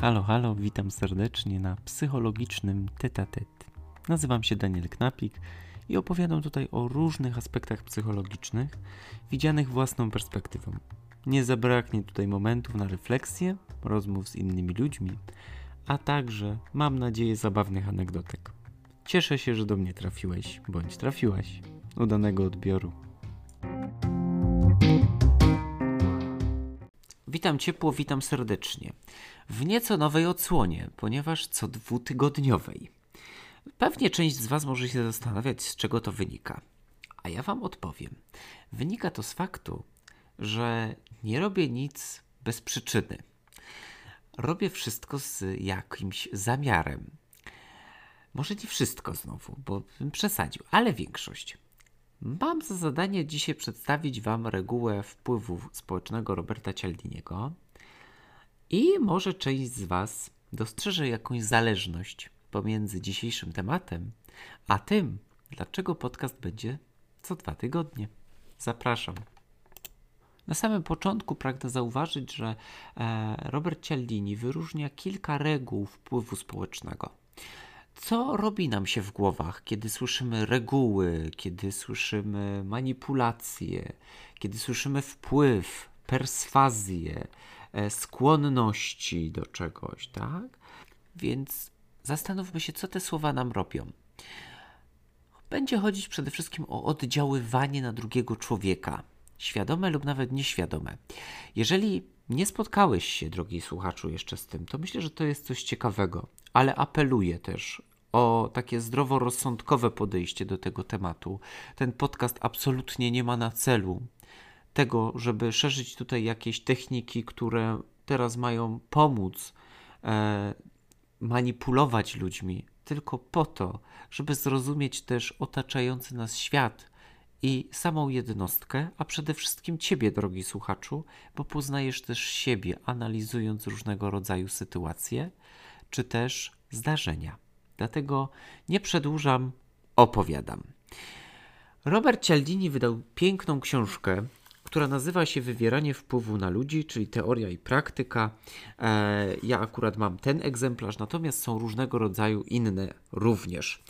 Halo, halo, witam serdecznie na psychologicznym tetatet. Nazywam się Daniel Knapik i opowiadam tutaj o różnych aspektach psychologicznych, widzianych własną perspektywą. Nie zabraknie tutaj momentów na refleksję, rozmów z innymi ludźmi, a także, mam nadzieję, zabawnych anegdotek. Cieszę się, że do mnie trafiłeś, bądź trafiłaś. Udanego odbioru. Witam ciepło, witam serdecznie. W nieco nowej odsłonie, ponieważ co dwutygodniowej. Pewnie część z Was może się zastanawiać, z czego to wynika. A ja Wam odpowiem. Wynika to z faktu, że nie robię nic bez przyczyny. Robię wszystko z jakimś zamiarem. Może nie wszystko znowu, bo bym przesadził, ale większość. Mam za zadanie dzisiaj przedstawić Wam regułę wpływu społecznego Roberta Cialdiniego i może część z Was dostrzeże jakąś zależność pomiędzy dzisiejszym tematem a tym, dlaczego podcast będzie co dwa tygodnie. Zapraszam. Na samym początku pragnę zauważyć, że e, Robert Cialdini wyróżnia kilka reguł wpływu społecznego. Co robi nam się w głowach, kiedy słyszymy reguły, kiedy słyszymy manipulacje, kiedy słyszymy wpływ, perswazję, e, skłonności do czegoś, tak? Więc zastanówmy się, co te słowa nam robią. Będzie chodzić przede wszystkim o oddziaływanie na drugiego człowieka, świadome lub nawet nieświadome. Jeżeli nie spotkałeś się, drogi słuchaczu, jeszcze z tym, to myślę, że to jest coś ciekawego, ale apeluję też o takie zdroworozsądkowe podejście do tego tematu. Ten podcast absolutnie nie ma na celu tego, żeby szerzyć tutaj jakieś techniki, które teraz mają pomóc e, manipulować ludźmi, tylko po to, żeby zrozumieć też otaczający nas świat i samą jednostkę, a przede wszystkim Ciebie, drogi słuchaczu, bo poznajesz też siebie, analizując różnego rodzaju sytuacje czy też zdarzenia. Dlatego nie przedłużam, opowiadam. Robert Cialdini wydał piękną książkę, która nazywa się Wywieranie wpływu na ludzi, czyli teoria i praktyka. E, ja akurat mam ten egzemplarz, natomiast są różnego rodzaju inne również.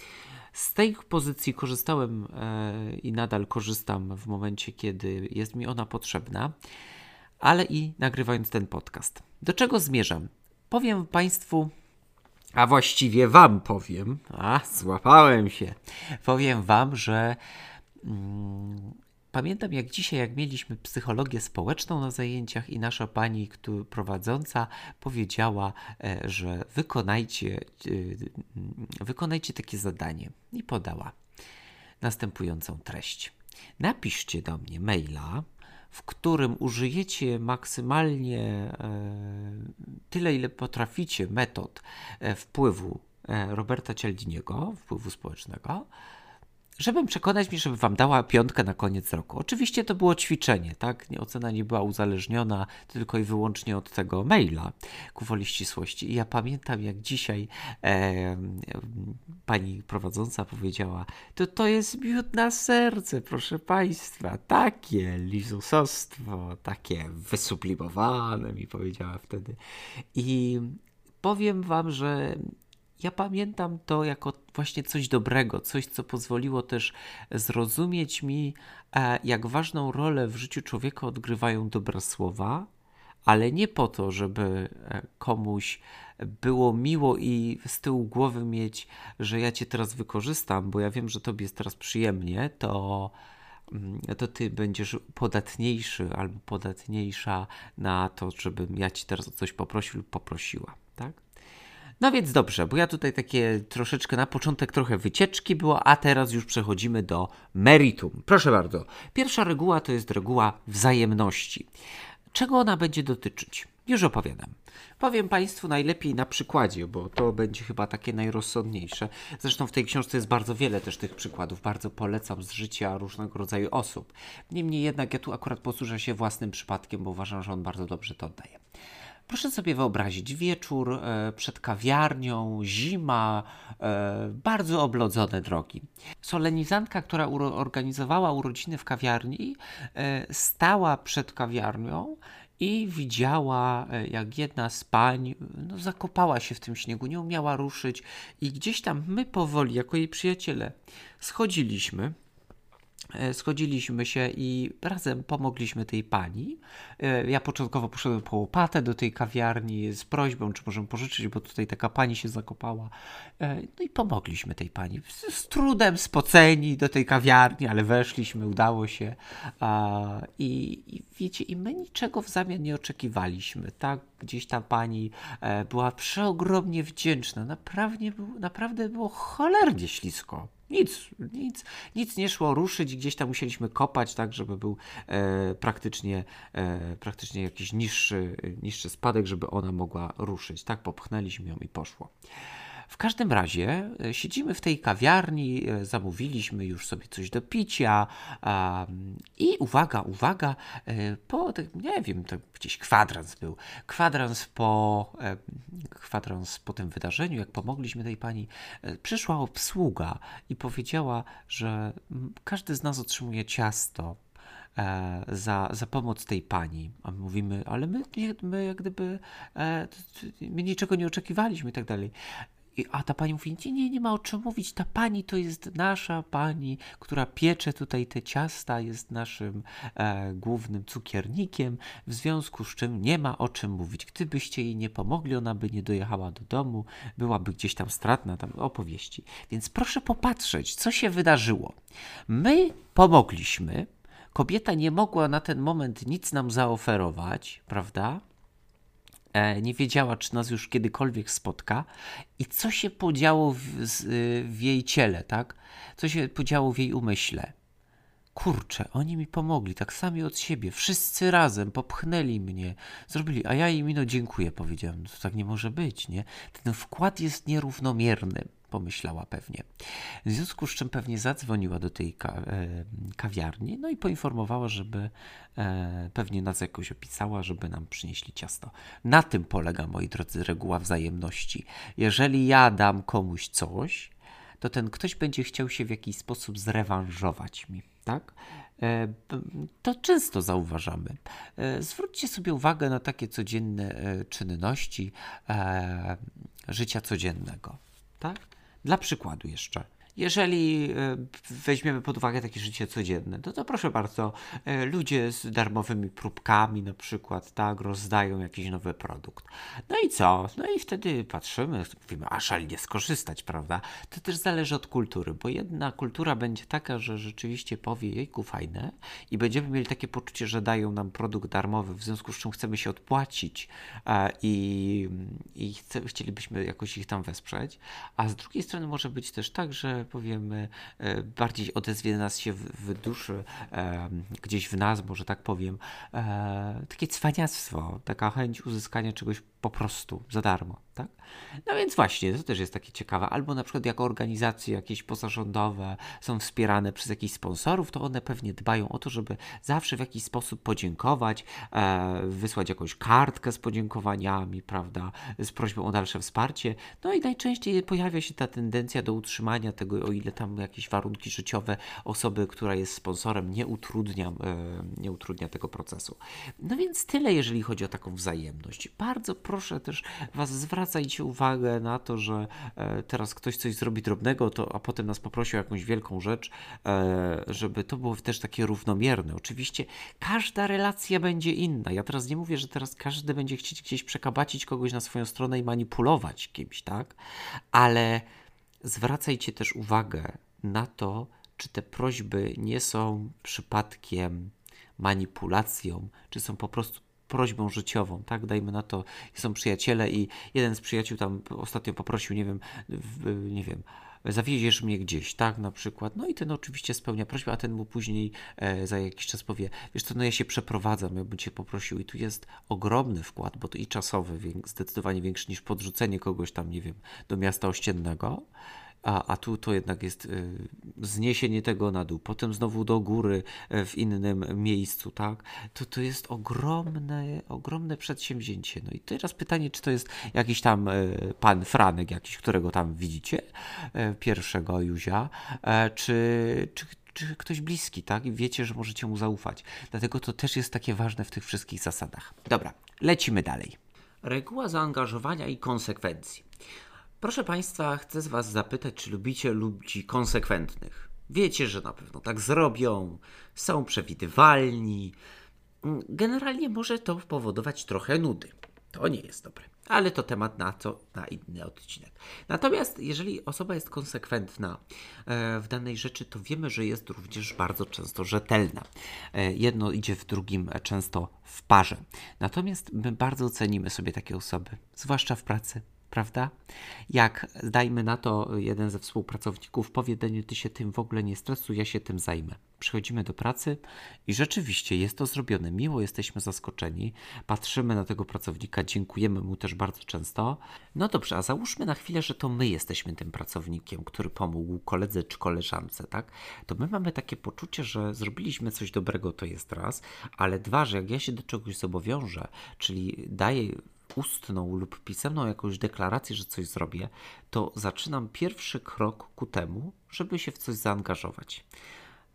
Z tej pozycji korzystałem e, i nadal korzystam w momencie, kiedy jest mi ona potrzebna, ale i nagrywając ten podcast. Do czego zmierzam? Powiem Państwu, a właściwie Wam powiem, a złapałem się, powiem Wam, że. Mm, Pamiętam jak dzisiaj, jak mieliśmy psychologię społeczną na zajęciach i nasza pani który, prowadząca powiedziała, e, że wykonajcie, e, wykonajcie takie zadanie i podała następującą treść. Napiszcie do mnie maila, w którym użyjecie maksymalnie e, tyle, ile potraficie metod wpływu Roberta Cialdiniego, wpływu społecznego, żeby przekonać mnie, żeby wam dała piątkę na koniec roku. Oczywiście to było ćwiczenie, tak? Ocena nie była uzależniona tylko i wyłącznie od tego maila, ku woli ścisłości. I ja pamiętam, jak dzisiaj e, pani prowadząca powiedziała, to to jest miód na serce, proszę państwa, takie lizusostwo, takie wysublimowane, mi powiedziała wtedy. I powiem wam, że ja pamiętam to jako właśnie coś dobrego, coś, co pozwoliło też zrozumieć mi, e, jak ważną rolę w życiu człowieka odgrywają dobre słowa, ale nie po to, żeby e, komuś było miło i z tyłu głowy mieć, że ja cię teraz wykorzystam, bo ja wiem, że tobie jest teraz przyjemnie, to mm, to ty będziesz podatniejszy albo podatniejsza na to, żebym ja ci teraz o coś poprosił lub poprosiła, tak? No więc dobrze, bo ja tutaj takie troszeczkę na początek trochę wycieczki było, a teraz już przechodzimy do meritum. Proszę bardzo. Pierwsza reguła to jest reguła wzajemności. Czego ona będzie dotyczyć? Już opowiadam. Powiem Państwu najlepiej na przykładzie, bo to będzie chyba takie najrozsądniejsze. Zresztą w tej książce jest bardzo wiele też tych przykładów. Bardzo polecam z życia różnego rodzaju osób. Niemniej jednak ja tu akurat posłużę się własnym przypadkiem, bo uważam, że on bardzo dobrze to oddaje. Proszę sobie wyobrazić wieczór e, przed kawiarnią, zima, e, bardzo oblodzone drogi. Solenizantka, która organizowała urodziny w kawiarni, e, stała przed kawiarnią i widziała, jak jedna z pań no, zakopała się w tym śniegu, nie umiała ruszyć, i gdzieś tam my powoli, jako jej przyjaciele, schodziliśmy schodziliśmy się i razem pomogliśmy tej pani. E, ja początkowo poszedłem po łopatę do tej kawiarni z prośbą, czy możemy pożyczyć, bo tutaj taka pani się zakopała. E, no i pomogliśmy tej pani. Z trudem spoceni do tej kawiarni, ale weszliśmy, udało się. I, i wiecie, i my niczego w zamian nie oczekiwaliśmy, tak? Gdzieś ta pani była przeogromnie wdzięczna. Naprawdę, naprawdę było cholernie ślisko. Nic, nic, nic nie szło ruszyć, gdzieś tam musieliśmy kopać, tak, żeby był e, praktycznie, e, praktycznie jakiś niższy, niższy spadek, żeby ona mogła ruszyć. Tak, popchnęliśmy ją i poszło. W każdym razie e, siedzimy w tej kawiarni, e, zamówiliśmy już sobie coś do picia i uwaga, uwaga, e, po, nie wiem, to gdzieś kwadrans był, kwadrans po, kwadrans po tym wydarzeniu, jak pomogliśmy tej pani, przyszła obsługa i powiedziała, że każdy z nas otrzymuje ciasto za, za pomoc tej pani. A my mówimy, ale my, my jak gdyby my niczego nie oczekiwaliśmy i tak dalej. I, a ta pani mówi, nie, nie, nie ma o czym mówić, ta pani to jest nasza pani, która piecze tutaj te ciasta, jest naszym e, głównym cukiernikiem, w związku z czym nie ma o czym mówić. Gdybyście jej nie pomogli, ona by nie dojechała do domu, byłaby gdzieś tam stratna, tam opowieści. Więc proszę popatrzeć, co się wydarzyło. My pomogliśmy, kobieta nie mogła na ten moment nic nam zaoferować, prawda? E, nie wiedziała, czy nas już kiedykolwiek spotka i co się podziało w, w jej ciele, tak? Co się podziało w jej umyśle. Kurczę, oni mi pomogli, tak sami od siebie, wszyscy razem popchnęli mnie, zrobili, a ja im no dziękuję, powiedziałem, to tak nie może być, nie? Ten wkład jest nierównomierny pomyślała pewnie. W związku z czym pewnie zadzwoniła do tej ka e, kawiarni, no i poinformowała, żeby e, pewnie nas jakoś opisała, żeby nam przynieśli ciasto. Na tym polega, moi drodzy, reguła wzajemności. Jeżeli ja dam komuś coś, to ten ktoś będzie chciał się w jakiś sposób zrewanżować mi, tak? E, to często zauważamy. E, zwróćcie sobie uwagę na takie codzienne czynności życia codziennego, tak? Dla przykładu jeszcze. Jeżeli e, weźmiemy pod uwagę takie życie codzienne, to, proszę bardzo, e, ludzie z darmowymi próbkami na przykład, tak, rozdają jakiś nowy produkt. No i co? No i wtedy patrzymy, mówimy, a szalnie skorzystać, prawda? To też zależy od kultury, bo jedna kultura będzie taka, że rzeczywiście powie, jejku, fajne i będziemy mieli takie poczucie, że dają nam produkt darmowy, w związku z czym chcemy się odpłacić i, i chce, chcielibyśmy jakoś ich tam wesprzeć, a z drugiej strony może być też tak, że powiemy, e, bardziej odezwie nas się w, w duszy, e, gdzieś w nas, może tak powiem, e, takie cwaniactwo, taka chęć uzyskania czegoś po prostu za darmo, tak? No więc właśnie, to też jest takie ciekawe. Albo na przykład jako organizacje jakieś pozarządowe są wspierane przez jakichś sponsorów, to one pewnie dbają o to, żeby zawsze w jakiś sposób podziękować, e, wysłać jakąś kartkę z podziękowaniami, prawda, z prośbą o dalsze wsparcie. No i najczęściej pojawia się ta tendencja do utrzymania tego, o ile tam jakieś warunki życiowe osoby, która jest sponsorem, nie utrudnia, e, nie utrudnia tego procesu. No więc tyle, jeżeli chodzi o taką wzajemność. Bardzo proszę też Was, zwracajcie uwagę na to, że e, teraz ktoś coś zrobi drobnego, to, a potem nas poprosi o jakąś wielką rzecz, e, żeby to było też takie równomierne. Oczywiście każda relacja będzie inna. Ja teraz nie mówię, że teraz każdy będzie chcieć gdzieś przekabacić kogoś na swoją stronę i manipulować kimś, tak? Ale zwracajcie też uwagę na to, czy te prośby nie są przypadkiem manipulacją, czy są po prostu prośbą życiową, tak? Dajmy na to, są przyjaciele i jeden z przyjaciół tam ostatnio poprosił, nie wiem, w, nie wiem, zawieziesz mnie gdzieś, tak, na przykład. No i ten oczywiście spełnia prośbę, a ten mu później e, za jakiś czas powie, wiesz co, no ja się przeprowadzam, ja bym cię poprosił i tu jest ogromny wkład, bo to i czasowy, zdecydowanie większy niż podrzucenie kogoś tam, nie wiem, do miasta ościennego, a, a tu to jednak jest y, zniesienie tego na dół, potem znowu do góry y, w innym miejscu, tak? To, to jest ogromne, ogromne przedsięwzięcie. No i teraz pytanie, czy to jest jakiś tam y, pan Franek, jakiś, którego tam widzicie, pierwszego Juzia, czy, czy, czy ktoś bliski, tak? I wiecie, że możecie mu zaufać. Dlatego to też jest takie ważne w tych wszystkich zasadach. Dobra, lecimy dalej. Reguła zaangażowania i konsekwencji. Proszę Państwa, chcę z Was zapytać, czy lubicie ludzi konsekwentnych? Wiecie, że na pewno tak zrobią, są przewidywalni. Generalnie może to powodować trochę nudy. To nie jest dobre. Ale to temat na co na inny odcinek. Natomiast jeżeli osoba jest konsekwentna e, w danej rzeczy, to wiemy, że jest również bardzo często rzetelna. E, jedno idzie w drugim e, często w parze. Natomiast my bardzo cenimy sobie takie osoby, zwłaszcza w pracy, prawda? Jak dajmy na to, jeden ze współpracowników powie Daniel, ty się tym w ogóle nie stresuj, ja się tym zajmę. Przychodzimy do pracy i rzeczywiście jest to zrobione. Miło jesteśmy zaskoczeni, patrzymy na tego pracownika, dziękujemy mu też bardzo często. No dobrze, a załóżmy na chwilę, że to my jesteśmy tym pracownikiem, który pomógł koledze czy koleżance, tak? To my mamy takie poczucie, że zrobiliśmy coś dobrego, to jest raz, ale dwa, że jak ja się do czegoś zobowiążę, czyli daję ustną lub pisemną jakąś deklarację, że coś zrobię, to zaczynam pierwszy krok ku temu, żeby się w coś zaangażować.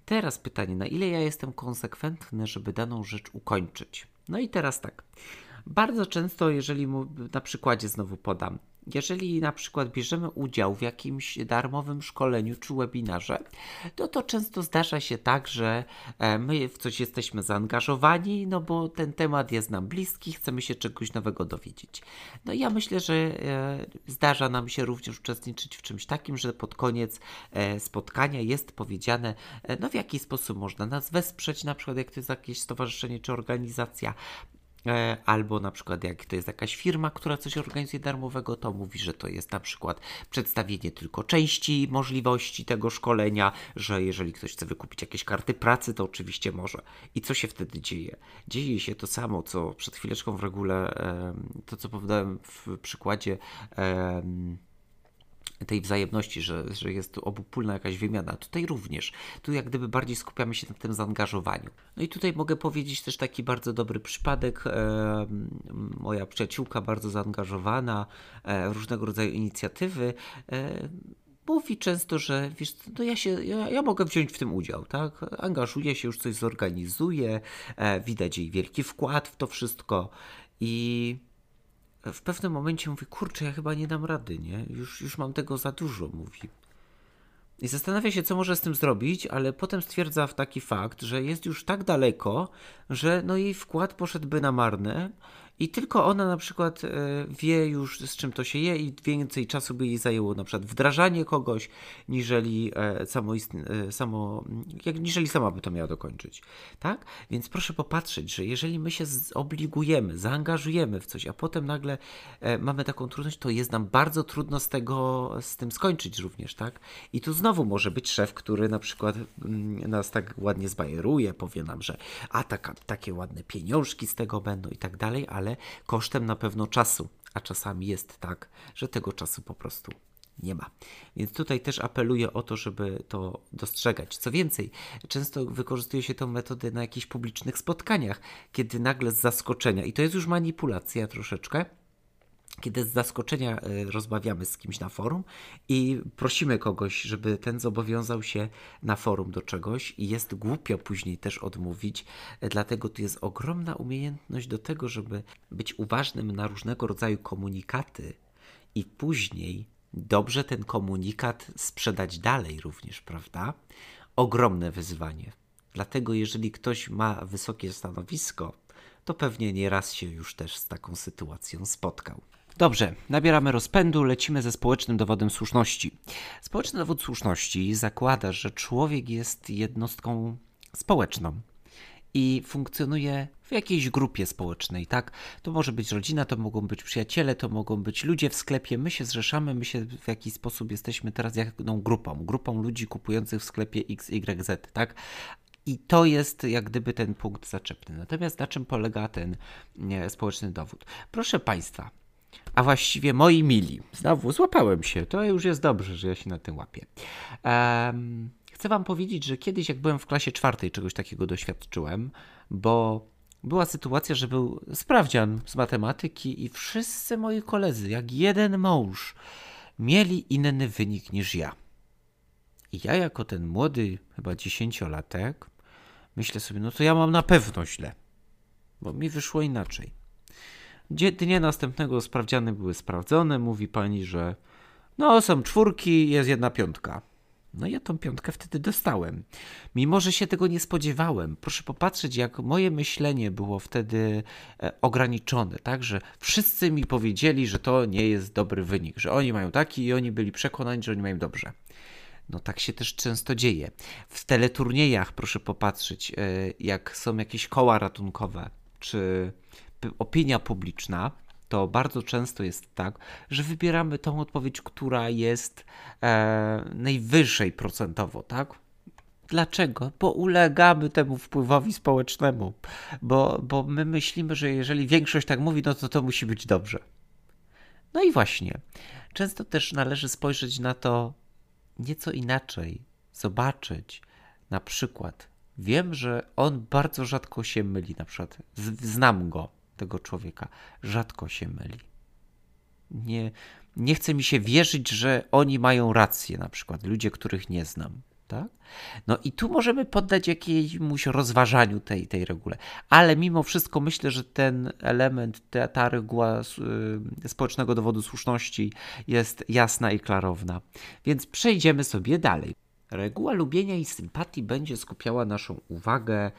Teraz pytanie, na ile ja jestem konsekwentny, żeby daną rzecz ukończyć? No i teraz tak. Bardzo często, jeżeli mu na przykładzie znowu podam, jeżeli na przykład bierzemy udział w jakimś darmowym szkoleniu czy webinarze, to to często zdarza się tak, że e, my w coś jesteśmy zaangażowani, no bo ten temat jest nam bliski, chcemy się czegoś nowego dowiedzieć. No i ja myślę, że e, zdarza nam się również uczestniczyć w czymś takim, że pod koniec e, spotkania jest powiedziane, no w jaki sposób można nas wesprzeć, na przykład jak to jest jakieś stowarzyszenie czy organizacja, albo na przykład jak to jest jakaś firma, która coś organizuje darmowego, to mówi, że to jest na przykład przedstawienie tylko części możliwości tego szkolenia, że jeżeli ktoś chce wykupić jakieś karty pracy, to oczywiście może. I co się wtedy dzieje? Dzieje się to samo, co przed chwileczką w regule, to co powiedziałem w przykładzie tej wzajemności, że, że jest tu obopólna jakaś wymiana. Tutaj również. Tu jak gdyby bardziej skupiamy się na tym zaangażowaniu. No i tutaj mogę powiedzieć też taki bardzo dobry przypadek. E, moja przyjaciółka bardzo zaangażowana, e, różnego rodzaju inicjatywy. E, mówi często, że wiesz, no ja, się, ja, ja, mogę wziąć w tym udział, tak? Angażuje się, już coś zorganizuje, widać jej wielki wkład w to wszystko i w pewnym momencie mówi, kurczę, ja chyba nie dam rady, nie? Już, już mam tego za dużo, mówi. I zastanawia się, co może z tym zrobić, ale potem stwierdza w taki fakt, że jest już tak daleko, że no jej wkład poszedłby na marne i tylko ona na przykład e, wie już z czym to się je i więcej czasu by jej zajęło na przykład wdrażanie kogoś, niżeli e, samo, e, samo jak, niżeli sama by to miała dokończyć. Tak? Więc proszę popatrzeć, że jeżeli my się zobligujemy, zaangażujemy w coś, a potem nagle mamy taką trudność, to jest nam bardzo trudno z tego, z tym skończyć również, tak? I tu znowu może być szef, który na przykład mm, nas tak ładnie zbajeruje, powie nam, że a taka, takie ładne pieniążki z tego będą i tak dalej, ale kosztem na pewno czasu, a czasami jest tak, że tego czasu po prostu nie ma. Więc tutaj też apeluję o to, żeby to dostrzegać. Co więcej, często wykorzystuje się tę metodę na jakichś publicznych spotkaniach, kiedy nagle z zaskoczenia, i to jest już manipulacja troszeczkę, kiedy z zaskoczenia e, rozmawiamy z kimś na forum i prosimy kogoś, żeby ten zobowiązał się na forum do czegoś i jest głupio później też odmówić, e, dlatego tu jest ogromna umiejętność do tego, żeby być uważnym na różnego rodzaju komunikaty i później dobrze ten komunikat sprzedać dalej również, prawda? Ogromne wyzwanie. Dlatego jeżeli ktoś ma wysokie stanowisko, to pewnie nieraz się już też z taką sytuacją spotkał. Dobrze, nabieramy rozpędu, lecimy ze społecznym dowodem słuszności. Społeczny dowód słuszności zakłada, że człowiek jest jednostką społeczną i funkcjonuje w jakiejś grupie społecznej, tak? To może być rodzina, to mogą być przyjaciele, to mogą być ludzie w sklepie. My się zrzeszamy, my się w jakiś sposób jesteśmy teraz jedną grupą, grupą ludzi kupujących w sklepie XYZ, tak? I to jest jak gdyby ten punkt zaczepny. Natomiast na czym polega ten nie, społeczny dowód? Proszę Państwa, a właściwie moi mili. Znowu złapałem się, to już jest dobrze, że ja się na tym łapię. Um, chcę Wam powiedzieć, że kiedyś, jak byłem w klasie czwartej, czegoś takiego doświadczyłem, bo była sytuacja, że był sprawdzian z matematyki i wszyscy moi koledzy, jak jeden mąż, mieli inny wynik niż ja. I ja jako ten młody, chyba dziesięciolatek, myślę sobie, no to ja mam na pewno źle, bo mi wyszło inaczej. Dnia następnego sprawdziany były sprawdzone, mówi pani, że no są czwórki, jest jedna piątka. No ja tą piątkę wtedy dostałem. Mimo, że się tego nie spodziewałem. Proszę popatrzeć, jak moje myślenie było wtedy e, ograniczone, tak? Że wszyscy mi powiedzieli, że to nie jest dobry wynik, że oni mają taki i oni byli przekonani, że oni mają dobrze. No tak się też często dzieje. W teleturniejach proszę popatrzeć, e, jak są jakieś koła ratunkowe, czy opinia publiczna, to bardzo często jest tak, że wybieramy tą odpowiedź, która jest e, najwyższej procentowo, tak? Dlaczego? Bo ulegamy temu wpływowi społecznemu, bo, bo my myślimy, że jeżeli większość tak mówi, no to to musi być dobrze. No i właśnie, często też należy spojrzeć na to nieco inaczej, zobaczyć na przykład. Wiem, że on bardzo rzadko się myli, na przykład znam go, tego człowieka. Rzadko się myli. Nie, nie chce mi się wierzyć, że oni mają rację, na przykład ludzie, których nie znam. Tak? No i tu możemy poddać jakiemuś rozważaniu tej, tej regule. Ale mimo wszystko myślę, że ten element, ta, ta reguła y, społecznego dowodu słuszności jest jasna i klarowna. Więc przejdziemy sobie dalej. Reguła lubienia i sympatii będzie skupiała naszą uwagę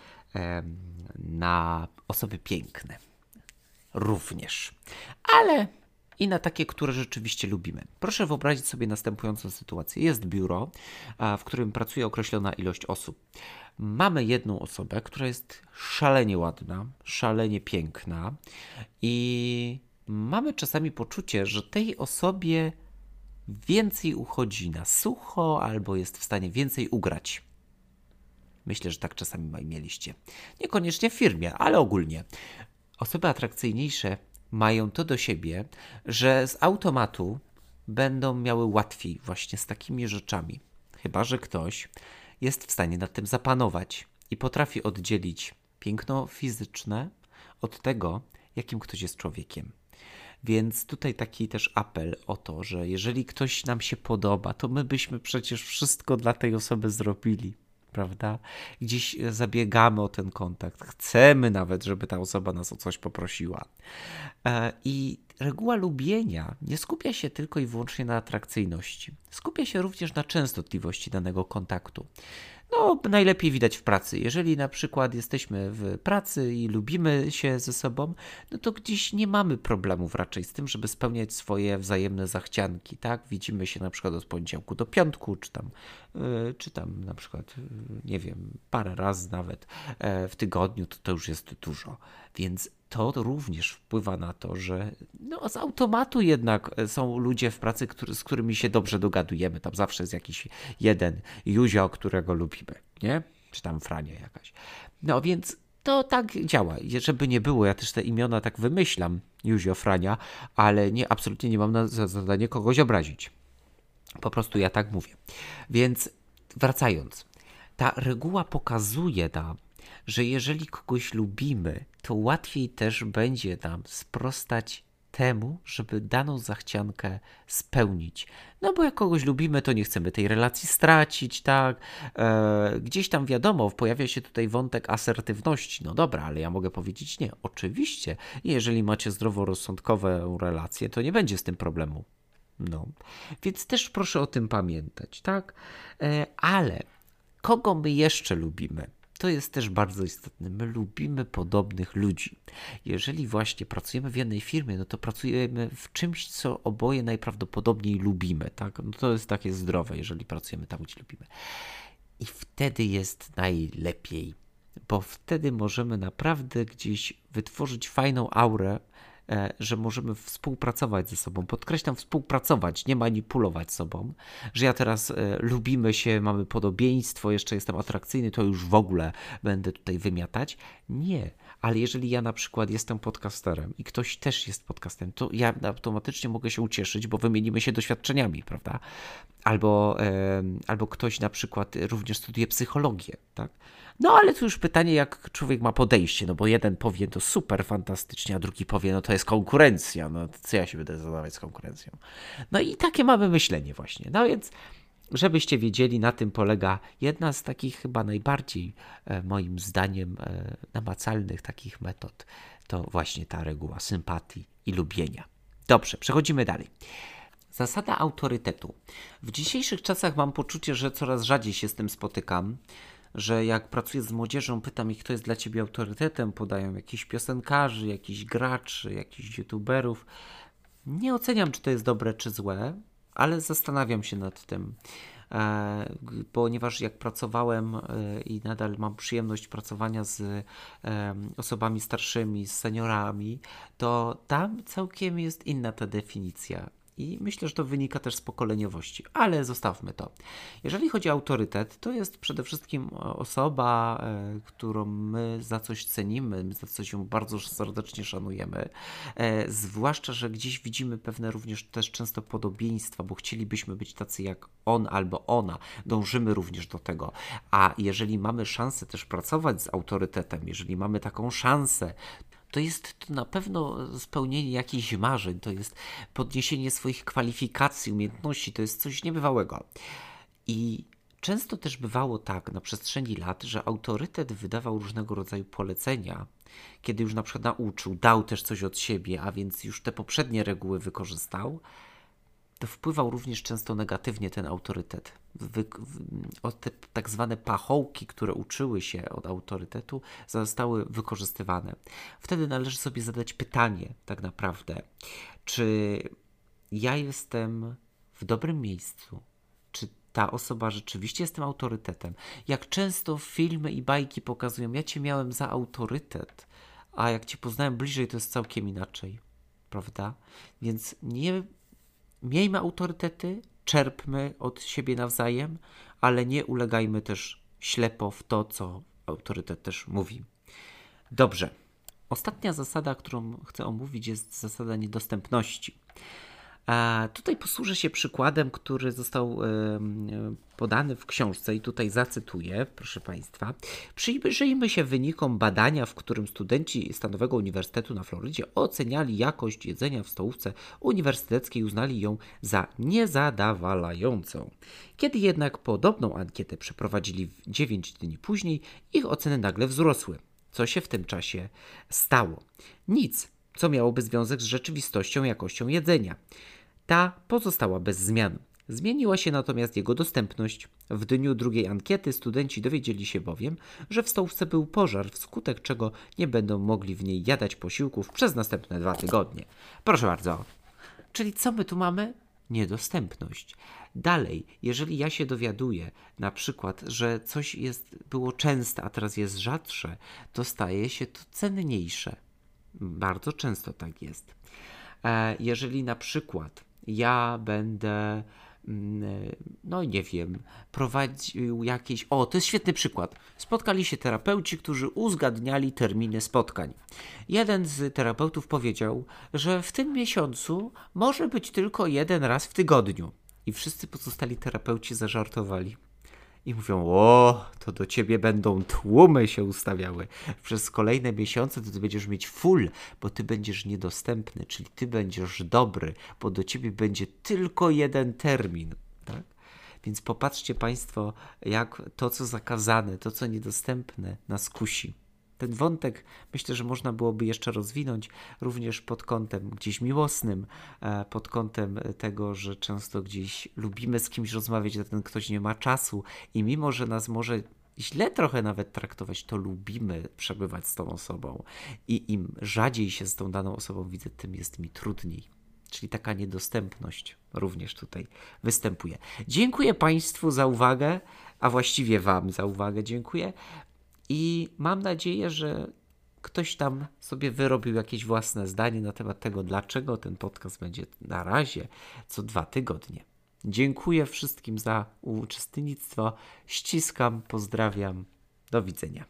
na osoby piękne również. Ale i na takie, które rzeczywiście lubimy. Proszę wyobrazić sobie następującą sytuację. Jest biuro, w którym pracuje określona ilość osób. Mamy jedną osobę, która jest szalenie ładna, szalenie piękna i mamy czasami poczucie, że tej osobie więcej uchodzi na sucho albo jest w stanie więcej ugrać. Myślę, że tak czasami mieliście. Niekoniecznie w firmie, ale ogólnie. Osoby atrakcyjniejsze mają to do siebie, że z automatu będą miały łatwiej właśnie z takimi rzeczami. Chyba, że ktoś jest w stanie nad tym zapanować i potrafi oddzielić piękno fizyczne od tego, jakim ktoś jest człowiekiem. Więc tutaj taki też apel o to, że jeżeli ktoś nam się podoba, to my byśmy przecież wszystko dla tej osoby zrobili prawda? Gdzieś zabiegamy o ten kontakt, chcemy nawet, żeby ta osoba nas o coś poprosiła. E, I reguła lubienia nie skupia się tylko i wyłącznie na atrakcyjności, skupia się również na częstotliwości danego kontaktu. No, najlepiej widać w pracy. Jeżeli na przykład jesteśmy w pracy i lubimy się ze sobą, no to gdzieś nie mamy problemów raczej z tym, żeby spełniać swoje wzajemne zachcianki, tak? Widzimy się na przykład od poniedziałku do piątku, czy tam, yy, czy tam na przykład, yy, nie wiem, parę razy nawet yy, w tygodniu, to to już jest dużo. Więc to również wpływa na to, że no, z automatu jednak są ludzie w pracy, który, z którymi się dobrze dogadujemy. Tam zawsze jest jakiś jeden Juzio, którego lubimy, nie? Czy tam Frania jakaś. No więc to tak działa. Żeby nie było, ja też te imiona tak wymyślam, Juzio, Frania, ale nie, absolutnie nie mam na zadanie kogoś obrazić. Po prostu ja tak mówię. Więc wracając, ta reguła pokazuje nam, że jeżeli kogoś lubimy, to łatwiej też będzie nam sprostać temu, żeby daną zachciankę spełnić. No bo jak kogoś lubimy, to nie chcemy tej relacji stracić, tak? E, gdzieś tam wiadomo, pojawia się tutaj wątek asertywności. No dobra, ale ja mogę powiedzieć nie. Oczywiście, jeżeli macie zdroworozsądkowe relacje, to nie będzie z tym problemu. No, więc też proszę o tym pamiętać, tak? E, ale kogo my jeszcze lubimy? To jest też bardzo istotne. My lubimy podobnych ludzi. Jeżeli właśnie pracujemy w jednej firmie, no to pracujemy w czymś, co oboje najprawdopodobniej lubimy. Tak? No to jest takie zdrowe, jeżeli pracujemy tam, gdzie lubimy. I wtedy jest najlepiej, bo wtedy możemy naprawdę gdzieś wytworzyć fajną aurę że możemy współpracować ze sobą. Podkreślam współpracować, nie manipulować sobą, że ja teraz e, lubimy się, mamy podobieństwo, jeszcze jestem atrakcyjny, to już w ogóle będę tutaj wymiatać. Nie, ale jeżeli ja na przykład jestem podcasterem i ktoś też jest podcastem, to ja automatycznie mogę się ucieszyć, bo wymienimy się doświadczeniami, prawda? Albo, albo ktoś na przykład również studiuje psychologię, tak? No ale tu już pytanie, jak człowiek ma podejście, no bo jeden powie to super fantastycznie, a drugi powie, no to jest konkurencja, no co ja się będę zadawać z konkurencją. No i takie mamy myślenie właśnie. No więc żebyście wiedzieli, na tym polega jedna z takich chyba najbardziej, e, moim zdaniem, e, namacalnych takich metod. To właśnie ta reguła sympatii i lubienia. Dobrze, przechodzimy dalej. Zasada autorytetu. W dzisiejszych czasach mam poczucie, że coraz rzadziej się z tym spotykam, że jak pracuję z młodzieżą, pytam ich, kto jest dla ciebie autorytetem, podają jakichś piosenkarzy, jakichś graczy, jakichś youtuberów. Nie oceniam, czy to jest dobre, czy złe, ale zastanawiam się nad tym. E, ponieważ jak pracowałem e, i nadal mam przyjemność pracowania z osobami starszymi, z seniorami, to tam całkiem jest inna ta definicja. I myślę, że to wynika też z pokoleniowości, ale zostawmy to. Jeżeli chodzi o autorytet, to jest przede wszystkim osoba, e, którą my za coś cenimy, my za coś ją bardzo serdecznie szanujemy. E, zwłaszcza, że gdzieś widzimy pewne również też często podobieństwa, bo chcielibyśmy być tacy jak on albo ona. Dążymy również do tego. A jeżeli mamy szansę też pracować z autorytetem, jeżeli mamy taką szansę, to jest to na pewno spełnienie jakichś marzeń, to jest podniesienie swoich kwalifikacji, umiejętności, to jest coś niebywałego. I często też bywało tak na przestrzeni lat, że autorytet wydawał różnego rodzaju polecenia, kiedy już na przykład nauczył, dał też coś od siebie, a więc już te poprzednie reguły wykorzystał wpływał również często negatywnie ten autorytet. Wy, w, te tak zwane pachołki, które uczyły się od autorytetu, zostały wykorzystywane. Wtedy należy sobie zadać pytanie, tak naprawdę, czy ja jestem w dobrym miejscu? Czy ta osoba rzeczywiście jest tym autorytetem? Jak często filmy i bajki pokazują, ja cię miałem za autorytet, a jak cię poznałem bliżej, to jest całkiem inaczej, prawda? Więc nie miejmy autorytety, czerpmy od siebie nawzajem, ale nie ulegajmy też ślepo w to, co autorytet też mówi. Dobrze. Ostatnia zasada, którą chcę omówić, jest zasada niedostępności. A tutaj posłużę się przykładem, który został podany w książce i tutaj zacytuję, proszę Państwa. Przyjrzyjmy się wynikom badania, w którym studenci Stanowego Uniwersytetu na Florydzie oceniali jakość jedzenia w stołówce uniwersyteckiej i uznali ją za niezadawalającą. Kiedy jednak podobną ankietę przeprowadzili 9 dni później, ich oceny nagle wzrosły. Co się w tym czasie stało? Nic, co miałoby związek z rzeczywistością jakością jedzenia. Ta pozostała bez zmian. Zmieniła się natomiast jego dostępność. W dniu drugiej ankiety studenci dowiedzieli się bowiem, że w stołówce był pożar, wskutek czego nie będą mogli w niej jadać posiłków przez następne dwa tygodnie. Proszę bardzo. Czyli co my tu mamy? Niedostępność. Dalej, jeżeli ja się dowiaduję na przykład, że coś jest, było częste, a teraz jest rzadsze, to staje się to cenniejsze. Bardzo często tak jest. E, jeżeli na przykład ja będę, mm, no nie wiem, prowadził jakieś. O, to jest świetny przykład. Spotkali się terapeuci, którzy uzgadniali terminy spotkań. Jeden z terapeutów powiedział, że w tym miesiącu może być tylko jeden raz w tygodniu. I wszyscy pozostali terapeuci zażartowali i mówią: O, to do ciebie będą tłumy się ustawiały. Przez kolejne miesiące to ty będziesz mieć full, bo ty będziesz niedostępny, czyli ty będziesz dobry, bo do ciebie będzie tylko jeden termin. Tak? Więc popatrzcie Państwo, jak to, co zakazane, to, co niedostępne, nas kusi ten wątek myślę, że można byłoby jeszcze rozwinąć również pod kątem gdzieś miłosnym, e, pod kątem tego, że często gdzieś lubimy z kimś rozmawiać, a ten ktoś nie ma czasu i mimo, że nas może źle trochę nawet traktować, to lubimy przebywać z tą osobą i im rzadziej się z tą daną osobą widzę, tym jest mi trudniej. Czyli taka niedostępność również tutaj występuje. Dziękuję Państwu za uwagę, a właściwie Wam za uwagę dziękuję. I mam nadzieję, że ktoś tam sobie wyrobił jakieś własne zdanie na temat tego, dlaczego ten podcast będzie na razie co dwa tygodnie. Dziękuję wszystkim za uczestnictwo. Ściskam, pozdrawiam. Do widzenia.